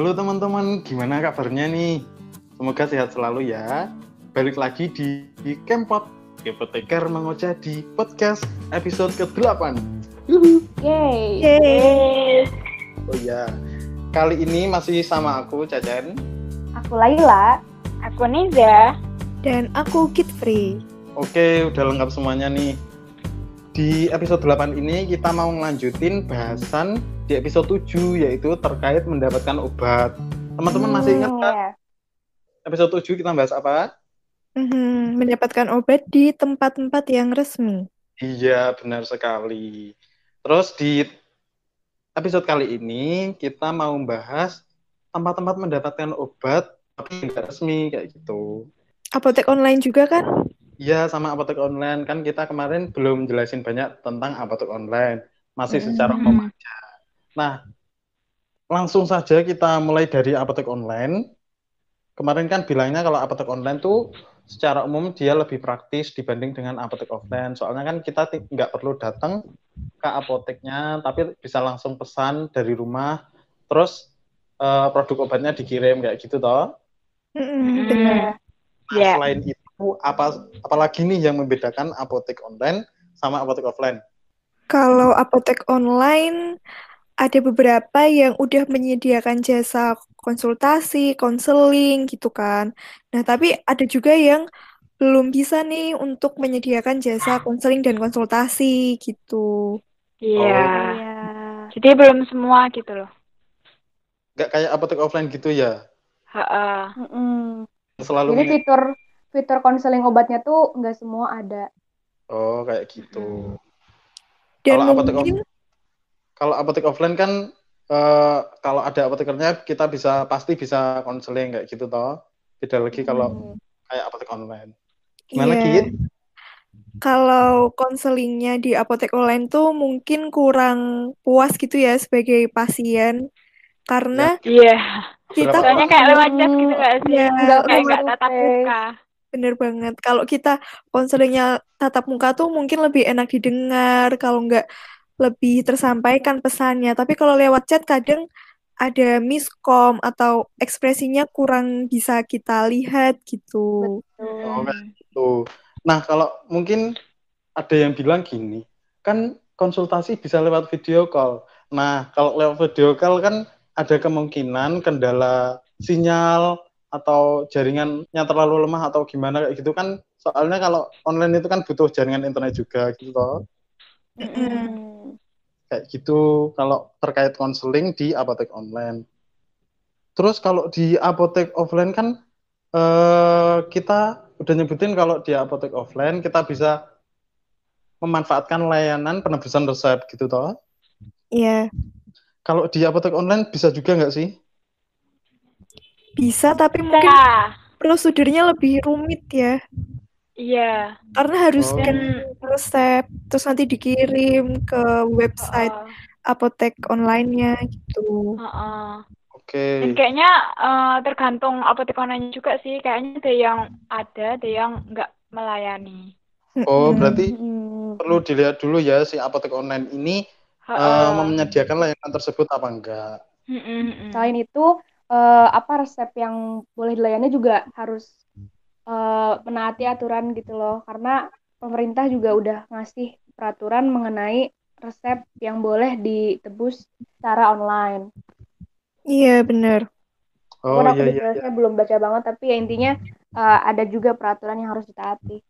Halo teman-teman, gimana kabarnya nih? Semoga sehat selalu ya. Balik lagi di, di Kempot, Kepoteker Mengoceh di podcast episode ke-8. Yeay. Yeay. Oh iya, kali ini masih sama aku, Cacen. Aku Laila. Aku Niza. Dan aku Kid Free. Oke, udah lengkap semuanya nih. Di episode 8 ini kita mau ngelanjutin bahasan di episode 7 yaitu terkait mendapatkan obat. Teman-teman masih ingat kan? Episode 7 kita bahas apa? Mhm, mendapatkan obat di tempat-tempat yang resmi. Iya, benar sekali. Terus di episode kali ini kita mau membahas tempat-tempat mendapatkan obat tapi nggak resmi kayak gitu. Apotek online juga kan? Iya, sama apotek online kan kita kemarin belum jelasin banyak tentang apotek online, masih secara Hmm. umum aja. Nah, langsung saja kita mulai dari apotek online. Kemarin kan bilangnya kalau apotek online tuh secara umum dia lebih praktis dibanding dengan apotek offline. Soalnya kan kita nggak perlu datang ke apoteknya, tapi bisa langsung pesan dari rumah, terus eh, produk obatnya dikirim kayak gitu toh. Mhm, Hmm. Nah, Ya. selain itu apa apalagi nih yang membedakan apotek online sama apotek offline? Kalau apotek online ada beberapa yang udah menyediakan jasa konsultasi, konseling gitu kan. Nah, tapi ada juga yang belum bisa nih untuk menyediakan jasa konseling dan konsultasi gitu. Iya. Iya. Jadi belum semua gitu loh. Nggak kayak apotek offline gitu ya? Heeh. Mm-mm. Selalu Jadi fitur fitur konseling obatnya tuh nggak semua ada. Oh, kayak gitu. Dan Kalau apotek mungkin Kalau apotek offline kan eh, kalau ada apotekernya kita bisa pasti bisa konseling kayak gitu toh. Beda lagi kalau Hmm. kayak apotek online. Gimana. Kit? Kalau konselingnya di apotek online tuh mungkin kurang puas gitu ya sebagai pasien karena Iya. kita? Soalnya kayak lewat chat gitu gak sih? Ya, Nggak Kayak to tatap muka. Bener banget. Kalau kita konselingnya tatap muka tuh mungkin lebih enak didengar, kalau nggak lebih tersampaikan pesannya. Tapi kalau lewat chat kadang ada miskom atau ekspresinya kurang bisa kita lihat gitu. Oh, kayak gitu. Nah, kalau mungkin ada yang bilang gini, kan konsultasi bisa lewat video call. Nah, kalau lewat video call kan ada kemungkinan kendala sinyal atau jaringannya terlalu lemah atau gimana kayak gitu kan. Soalnya kalau online itu kan butuh jaringan internet juga gitu toh. Kayak gitu kalau terkait konseling di apotek online. Terus kalau di apotek offline kan eh, kita udah nyebutin kalau di apotek offline kita bisa memanfaatkan layanan penebusan resep gitu toh. Iya, Kalau di apotek online bisa juga nggak sih? Bisa tapi mungkin prosedurnya lebih rumit ya. Iya. Karena harus Oh. scan resep, terus nanti dikirim ke website Heeh. apotek online-nya gitu. Heeh. Oke. Dan kayaknya eh, tergantung apotek online juga sih. Kayaknya ada yang ada, ada yang nggak melayani. Oh, berarti Mm-mm. perlu dilihat dulu ya si apotek online ini eh, Heeh. menyediakan layanan tersebut apa enggak. Mm-mm. Selain itu eh, apa resep yang boleh dilayani juga harus eh, menaati aturan gitu loh. Karena pemerintah juga udah ngasih peraturan mengenai resep yang boleh ditebus secara online. Iya, bener. Oh Walaupun aku iya iya. belum baca banget, tapi ya intinya eh, ada juga peraturan yang harus ditaati.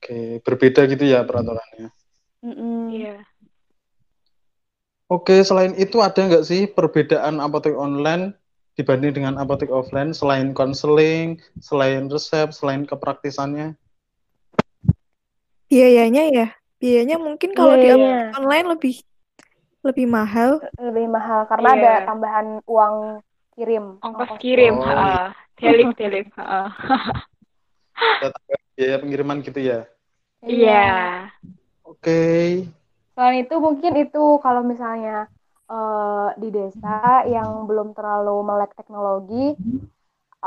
Oke, berbeda gitu ya peraturannya. Mm-mm. Iya. Oke, selain itu ada nggak sih perbedaan apotek online dibanding dengan apotek offline selain konseling, selain resep, selain kepraktisannya? Biayanya ya, biayanya mungkin kalau di Biayanya. apotek online lebih lebih mahal. Lebih mahal karena Iya. ada tambahan uang kirim. Ongkos kirim. Oh, Heeh. Delip, delip. Heeh. Biaya pengiriman gitu ya. Iya. Oke. Selain itu mungkin itu kalau misalnya eh, di desa yang belum terlalu melek teknologi,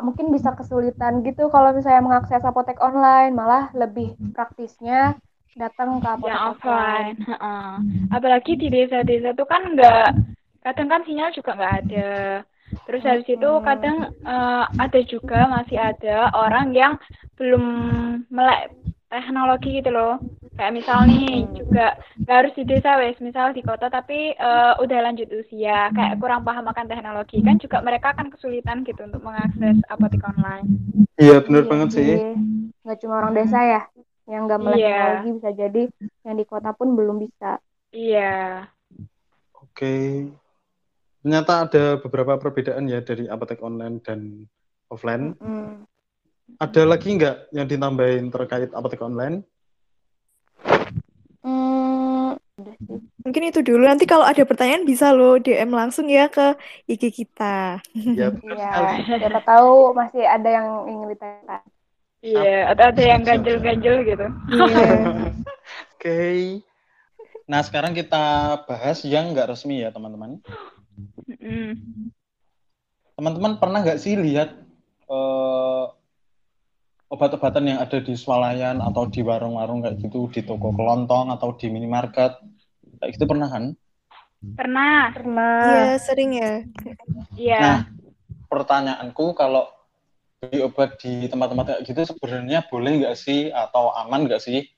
mungkin bisa kesulitan gitu kalau misalnya mengakses apotek online, malah lebih praktisnya datang ke apotek Yang offline. Heeh. Apalagi di desa-desa tuh kan nggak kadang kan sinyal juga nggak ada Terus habis itu kadang eh, ada juga masih ada orang yang belum melek teknologi gitu loh. Kayak misal nih juga nggak harus di desa wes, misal di kota tapi eh, udah lanjut usia, kayak kurang paham akan teknologi kan juga mereka akan kesulitan gitu untuk mengakses apotek online. Iya, bener Iya banget sih. Nggak cuma orang desa ya yang nggak melek Iya. teknologi bisa jadi yang di kota pun belum bisa. Iya. Oke. Ternyata ada beberapa perbedaan ya dari apotek online dan offline. Mm. Ada lagi nggak yang ditambahin terkait apotek online? Udah sih. Mungkin itu dulu. Nanti kalau ada pertanyaan bisa loh DM langsung ya ke IG kita. Ya, Iya, sekali. siapa tahu masih ada yang ingin ditanyakan. Iya, atau ada yang ganjel-ganjel gitu. Iya. Oke. Nah, sekarang kita bahas yang nggak resmi ya, teman-teman. Mm. Teman-teman pernah nggak sih lihat eh, obat-obatan yang ada di swalayan atau di warung-warung kayak gitu, di toko kelontong atau di minimarket? Kayak gitu pernah kan? Pernah. Pernah. Iya, sering ya. Iya. Nah, pertanyaanku kalau beli obat di tempat-tempat kayak gitu sebenarnya boleh nggak sih atau aman nggak sih?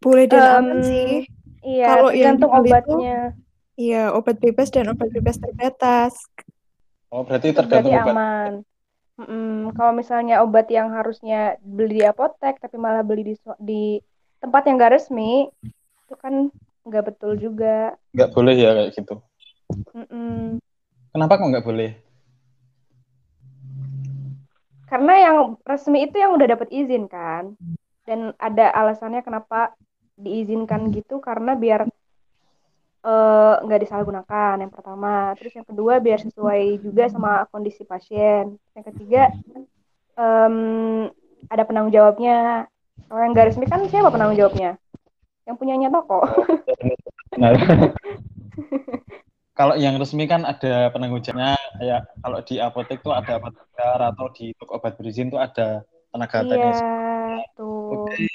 Boleh dan Em, aman sih. Iya, Kalau yang tergantung obatnya. Iya, obat bebas dan obat bebas terbatas. Oh, berarti Itu tergantung berarti obat. aman. Mm-mm, Kalau misalnya obat yang harusnya beli di apotek tapi malah beli di di tempat yang gak resmi, itu kan nggak betul juga. Nggak boleh ya kayak gitu. Mm-mm. Kenapa kok nggak boleh? Karena yang resmi itu yang udah dapat izin kan, dan ada alasannya kenapa diizinkan gitu karena biar eh, nggak disalahgunakan yang pertama, terus yang kedua biar sesuai juga sama kondisi pasien, yang ketiga em, ada penanggung jawabnya. Kalau yang nggak resmi kan siapa penanggung jawabnya? Yang punyanya toko. Nah, kalau yang resmi kan ada penanggung jawabnya, kayak kalau di apotek tuh ada apoteker atau di toko obat berizin tuh ada tenaga Iya, teknis. tuh. Oke.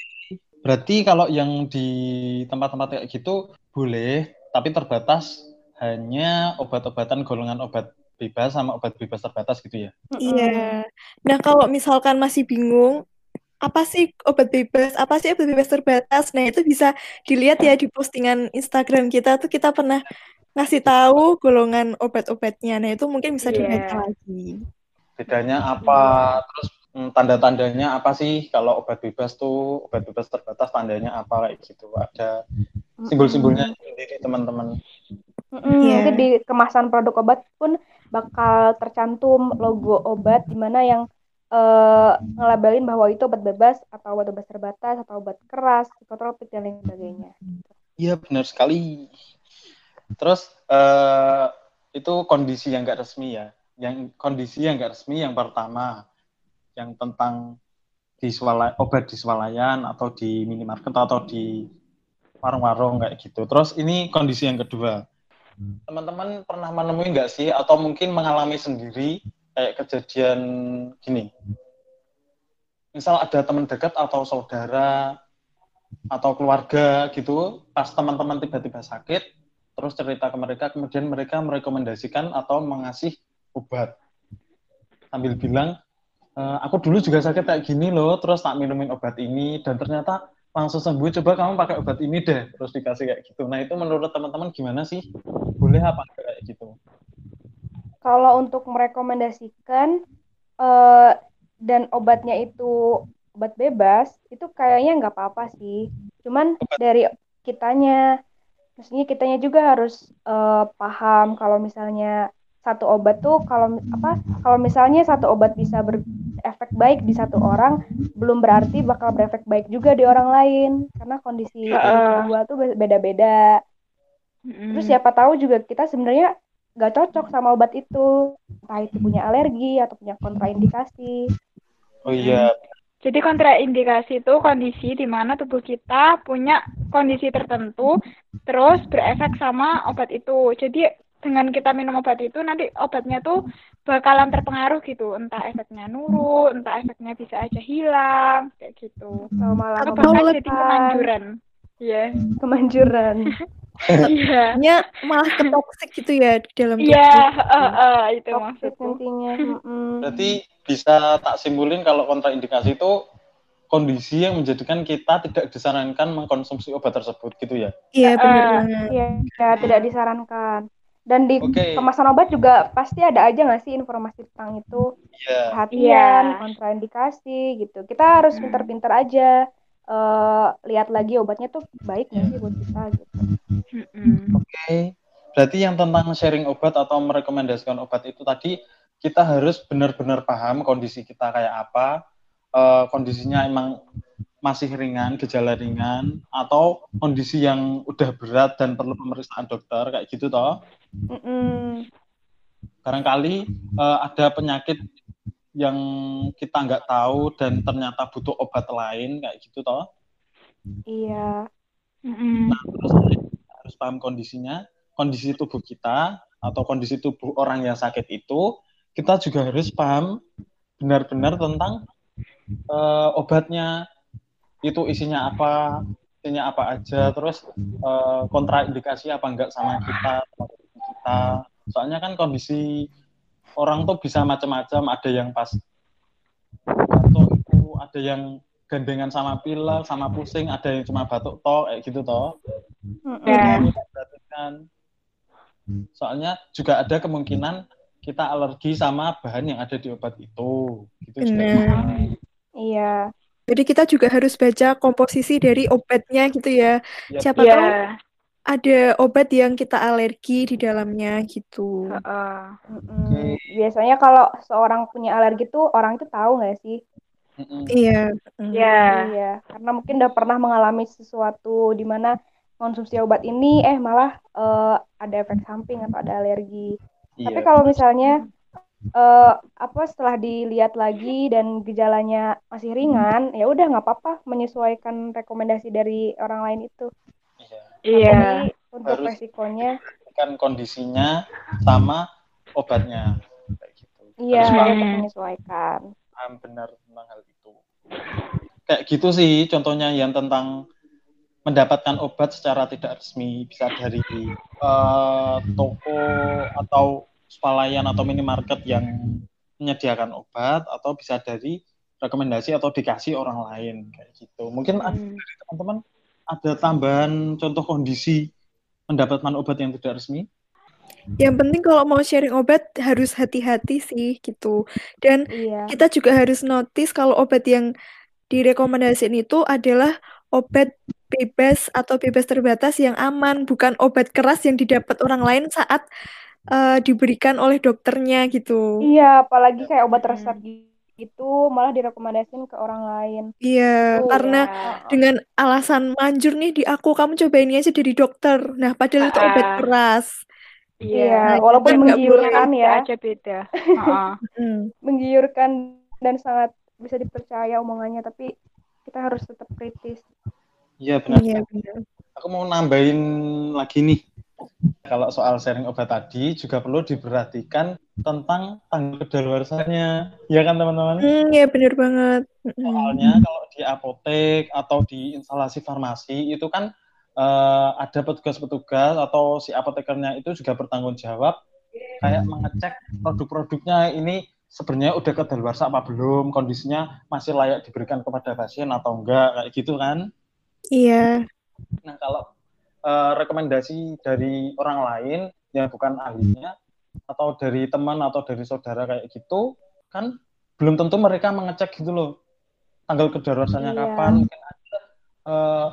Berarti kalau yang di tempat-tempat kayak gitu boleh, tapi terbatas hanya obat-obatan golongan obat bebas sama obat bebas terbatas gitu ya. Iya. Nah, kalau misalkan masih bingung, apa sih obat bebas, apa sih obat bebas terbatas? Nah, itu bisa dilihat ya di postingan Instagram kita tuh kita pernah ngasih tahu golongan obat-obatnya. Nah, itu mungkin bisa Iya. dibaca lagi. Bedanya apa? Terus hmm, tanda-tandanya apa sih kalau obat bebas tuh obat bebas terbatas tandanya apa kayak gitu? Ada simbol-simbolnya sendiri teman-teman. Iya. Nanti di kemasan produk obat pun bakal tercantum logo obat di mana yang eh, ngelabelin bahwa itu obat bebas atau obat bebas terbatas atau obat keras, psikotropik dan lain sebagainya. Iya benar sekali. Terus eh, itu kondisi yang nggak resmi ya. Yang kondisi yang nggak resmi yang pertama, yang tentang di swala- obat di swalayan atau di minimarket atau di warung-warung kayak gitu. Terus ini kondisi yang kedua. Teman-teman pernah menemui nggak sih atau mungkin mengalami sendiri kayak kejadian gini? Misal ada teman dekat atau saudara atau keluarga gitu, pas teman-teman tiba-tiba sakit, terus cerita ke mereka, kemudian mereka merekomendasikan atau mengasih obat. Sambil bilang, "E, aku dulu juga sakit kayak gini loh, terus tak minumin obat ini, dan ternyata langsung sembuh, coba kamu pakai obat ini deh, terus dikasih kayak gitu. Nah itu menurut teman-teman gimana sih? Boleh apa kayak gitu? Kalau untuk merekomendasikan eh, dan obatnya itu obat bebas, itu kayaknya nggak apa-apa sih. Cuman dari kitanya, maksudnya kitanya juga harus eh, paham kalau misalnya satu obat tuh kalau apa kalau misalnya satu obat bisa berefek baik di satu orang belum berarti bakal berefek baik juga di orang lain karena kondisi Heeh. kedua tuh beda-beda Mm-mm. terus siapa tahu juga kita sebenarnya nggak cocok sama obat itu entah itu punya alergi atau punya kontraindikasi Oh iya, Jadi kontraindikasi itu kondisi di mana tubuh kita punya kondisi tertentu terus berefek sama obat itu. Jadi dengan kita minum obat itu nanti obatnya tuh bakalan terpengaruh gitu. Entah efeknya nurun, entah efeknya bisa aja hilang kayak gitu. atau malah Atau bahkan jadi kemanjuran. Iya. kemanjuran. Iya. Nya malah ke toxic gitu ya di dalam Iya, tubuh. eh, eh, itu Toxic maksudku. nantinya. mm-mm. Berarti bisa tak simpulin kalau kontraindikasi itu kondisi yang menjadikan kita tidak disarankan mengkonsumsi obat tersebut gitu ya. Iya benar banget. Iya, ya, tidak disarankan. Dan di Oke. kemasan obat juga pasti ada aja nggak sih informasi tentang itu Iya. perhatian, Iya. kontraindikasi gitu. Kita harus pinter-pinter aja eh, lihat lagi obatnya tuh baik nggak sih buat kita gitu. Oke. Berarti yang tentang sharing obat atau merekomendasikan obat itu tadi kita harus benar-benar paham kondisi kita kayak apa, eh, kondisinya emang masih ringan, gejala ringan, atau kondisi yang udah berat dan perlu pemeriksaan dokter kayak gitu toh. Mm-mm. Barangkali eh, ada penyakit yang kita nggak tahu dan ternyata butuh obat lain kayak gitu toh. Iya. Mm-mm. Terus kita harus paham kondisinya, kondisi tubuh kita atau kondisi tubuh orang yang sakit itu, kita juga harus paham benar-benar tentang eh, obatnya itu isinya apa, isinya apa aja, terus eh, kontraindikasi apa enggak sama kita, sama tubuh kita. Soalnya kan kondisi orang tuh bisa macam-macam, ada yang pas batuk itu, ada yang gandengan sama pilek, sama pusing, ada yang cuma batuk toh, kayak gitu toh. Mm-mm. Perlu diperhatikan. Soalnya juga ada kemungkinan kita alergi sama bahan yang ada di obat itu. Gitu. Benar. Iya. Jadi kita juga harus baca komposisi dari obatnya gitu ya. Ya, Siapa Iya. tahu ada obat yang kita alergi di dalamnya gitu. Heeh. Mm-mm. Oke. Biasanya kalau seorang punya alergi tuh orang itu tahu nggak sih? Iya. mm. Iya. Iya, karena mungkin udah pernah mengalami sesuatu di mana konsumsi obat ini eh malah eh, ada efek samping atau ada alergi. Tapi Iya. kalau misalnya eh, apa setelah dilihat lagi dan gejalanya masih ringan, ya udah nggak apa-apa menyesuaikan rekomendasi dari orang lain itu. Iya. Tapi untuk Harus- resikonya, Kan kondisinya sama obatnya. Kayak gitu. iya menyesuaikan. paham benar tentang hal itu. Kayak gitu sih contohnya yang tentang mendapatkan obat secara tidak resmi bisa dari eh, toko atau swalayan atau minimarket yang menyediakan obat atau bisa dari rekomendasi atau dikasih orang lain kayak gitu. Mungkin ada Hmm. dari teman-teman ada tambahan contoh kondisi mendapatkan obat yang tidak resmi? Yang penting kalau mau sharing obat harus hati-hati sih gitu. Dan Iya. kita juga harus notice kalau obat yang direkomendasiin itu adalah obat bebas atau bebas terbatas yang aman, bukan obat keras yang didapat orang lain saat eh, diberikan oleh dokternya gitu. Iya, apalagi kayak obat resep gitu malah direkomendasiin ke orang lain. Iya, Tuh, karena Iya. dengan alasan manjur nih di aku, kamu coba ini aja dari dokter. Nah, padahal itu obat keras. Iya, Nah, walaupun menggiurkan ya, aja beda. Heeh. Menggiurkan dan sangat bisa dipercaya omongannya, tapi kita harus tetap kritis. Iya benar. Iya, benar. Aku mau nambahin lagi nih. Kalau soal sharing obat tadi juga perlu diperhatikan tentang tanggal kedaluarsanya. Ya kan teman-teman? Hmm, ya benar banget. Mm-mm. Soalnya kalau di apotek atau di instalasi farmasi itu kan eh, ada petugas-petugas atau si apotekernya itu juga bertanggung jawab kayak mengecek produk-produknya ini sebenarnya udah kedaluarsa apa belum, kondisinya masih layak diberikan kepada pasien atau enggak kayak gitu kan. Iya. Nah, kalau eh, rekomendasi dari orang lain yang bukan ahlinya atau dari teman atau dari saudara kayak gitu, kan belum tentu mereka mengecek gitu loh. Tanggal kedaluarsanya Iya. kapan? Mungkin ada eh,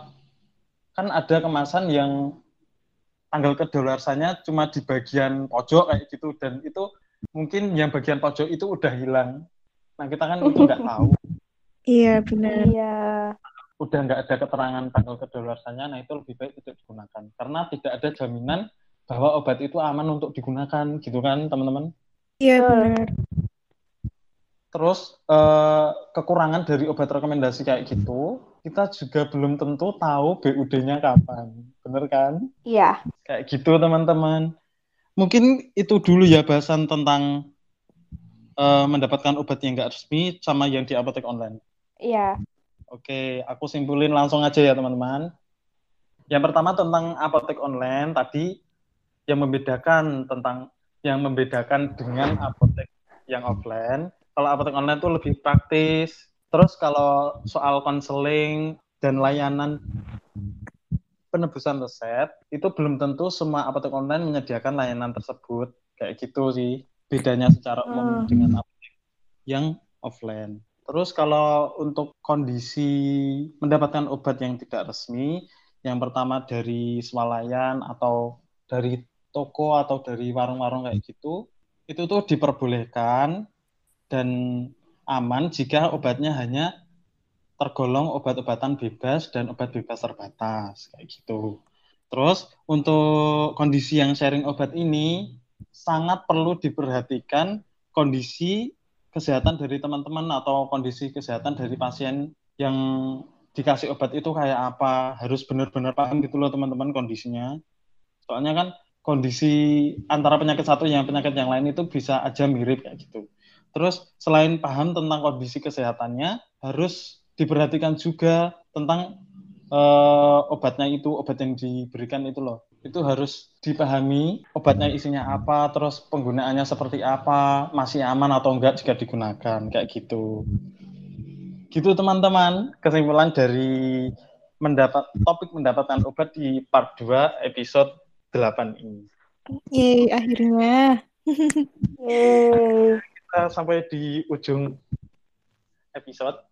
kan ada kemasan yang tanggal kedaluarsanya cuma di bagian pojok kayak gitu dan itu mungkin yang bagian pojok itu udah hilang. Nah, kita kan itu nggak tahu. Iya, benar. Iya, udah nggak ada keterangan tanggal kedaluarsanya, nah itu lebih baik tidak digunakan. Karena tidak ada jaminan bahwa obat itu aman untuk digunakan, gitu kan teman-teman. Iya, benar. Terus eh, kekurangan dari obat rekomendasi kayak gitu, kita juga belum tentu tahu BUD-nya kapan, bener kan? iya, Kayak gitu teman-teman. Mungkin itu dulu ya bahasan tentang eh, mendapatkan obat yang nggak resmi sama yang di apotek online. iya. Oke, aku simpulin langsung aja ya teman-teman. Yang pertama tentang apotek online tadi yang membedakan tentang yang membedakan dengan apotek yang offline. Kalau apotek online itu lebih praktis. Terus kalau soal konseling dan layanan penebusan resep itu belum tentu semua apotek online menyediakan layanan tersebut kayak gitu sih bedanya secara umum Hmm. dengan apotek yang offline. Terus kalau untuk kondisi mendapatkan obat yang tidak resmi, yang pertama dari swalayan atau dari toko atau dari warung-warung kayak gitu, itu tuh diperbolehkan dan aman jika obatnya hanya tergolong obat-obatan bebas dan obat bebas terbatas kayak gitu. Terus untuk kondisi yang sharing obat ini sangat perlu diperhatikan kondisi kesehatan dari teman-teman atau kondisi kesehatan dari pasien yang dikasih obat itu kayak apa harus benar-benar paham gitu loh teman-teman kondisinya. Soalnya kan kondisi antara penyakit satu yang penyakit yang lain itu bisa aja mirip kayak gitu. Terus selain paham tentang kondisi kesehatannya harus diperhatikan juga tentang eh, obatnya itu, obat yang diberikan itu loh. Itu harus dipahami obatnya isinya apa, terus penggunaannya seperti apa, masih aman atau enggak jika digunakan, kayak gitu. Gitu teman-teman, kesimpulan dari mendapat topik mendapatkan obat di part 2 episode 8 ini. Yeay, akhirnya. Yeay. Kita sampai di ujung episode.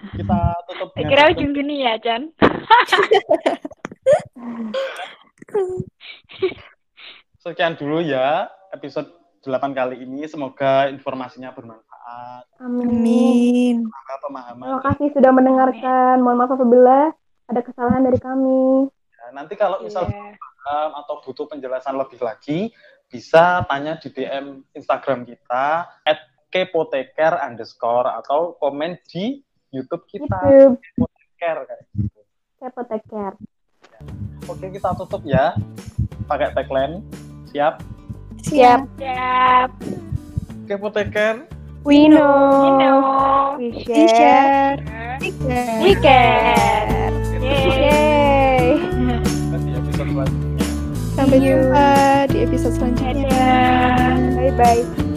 Kita tutup kira ujung dunia, Chan. Sekian dulu ya episode 8 kali ini. Semoga informasinya bermanfaat. Amin. Semoga pemahaman. Terima kasih sudah mendengarkan. Mohon maaf apabila ada kesalahan dari kami. Ya, nanti kalau misal Iya. paham atau butuh penjelasan lebih lagi, bisa tanya di DM Instagram kita at kepoteker underscore atau komen di YouTube kita YouTube. kepoteker kayak gitu. Kepo take care. Oke kita tutup ya pakai tagline siap Siap. Siap. kepoteker We know.Ino. We Di share. share. We care. Yeay. Yeay. di episode selanjutnya Sampai jumpa di episode selanjutnya. Dadah. Bye bye.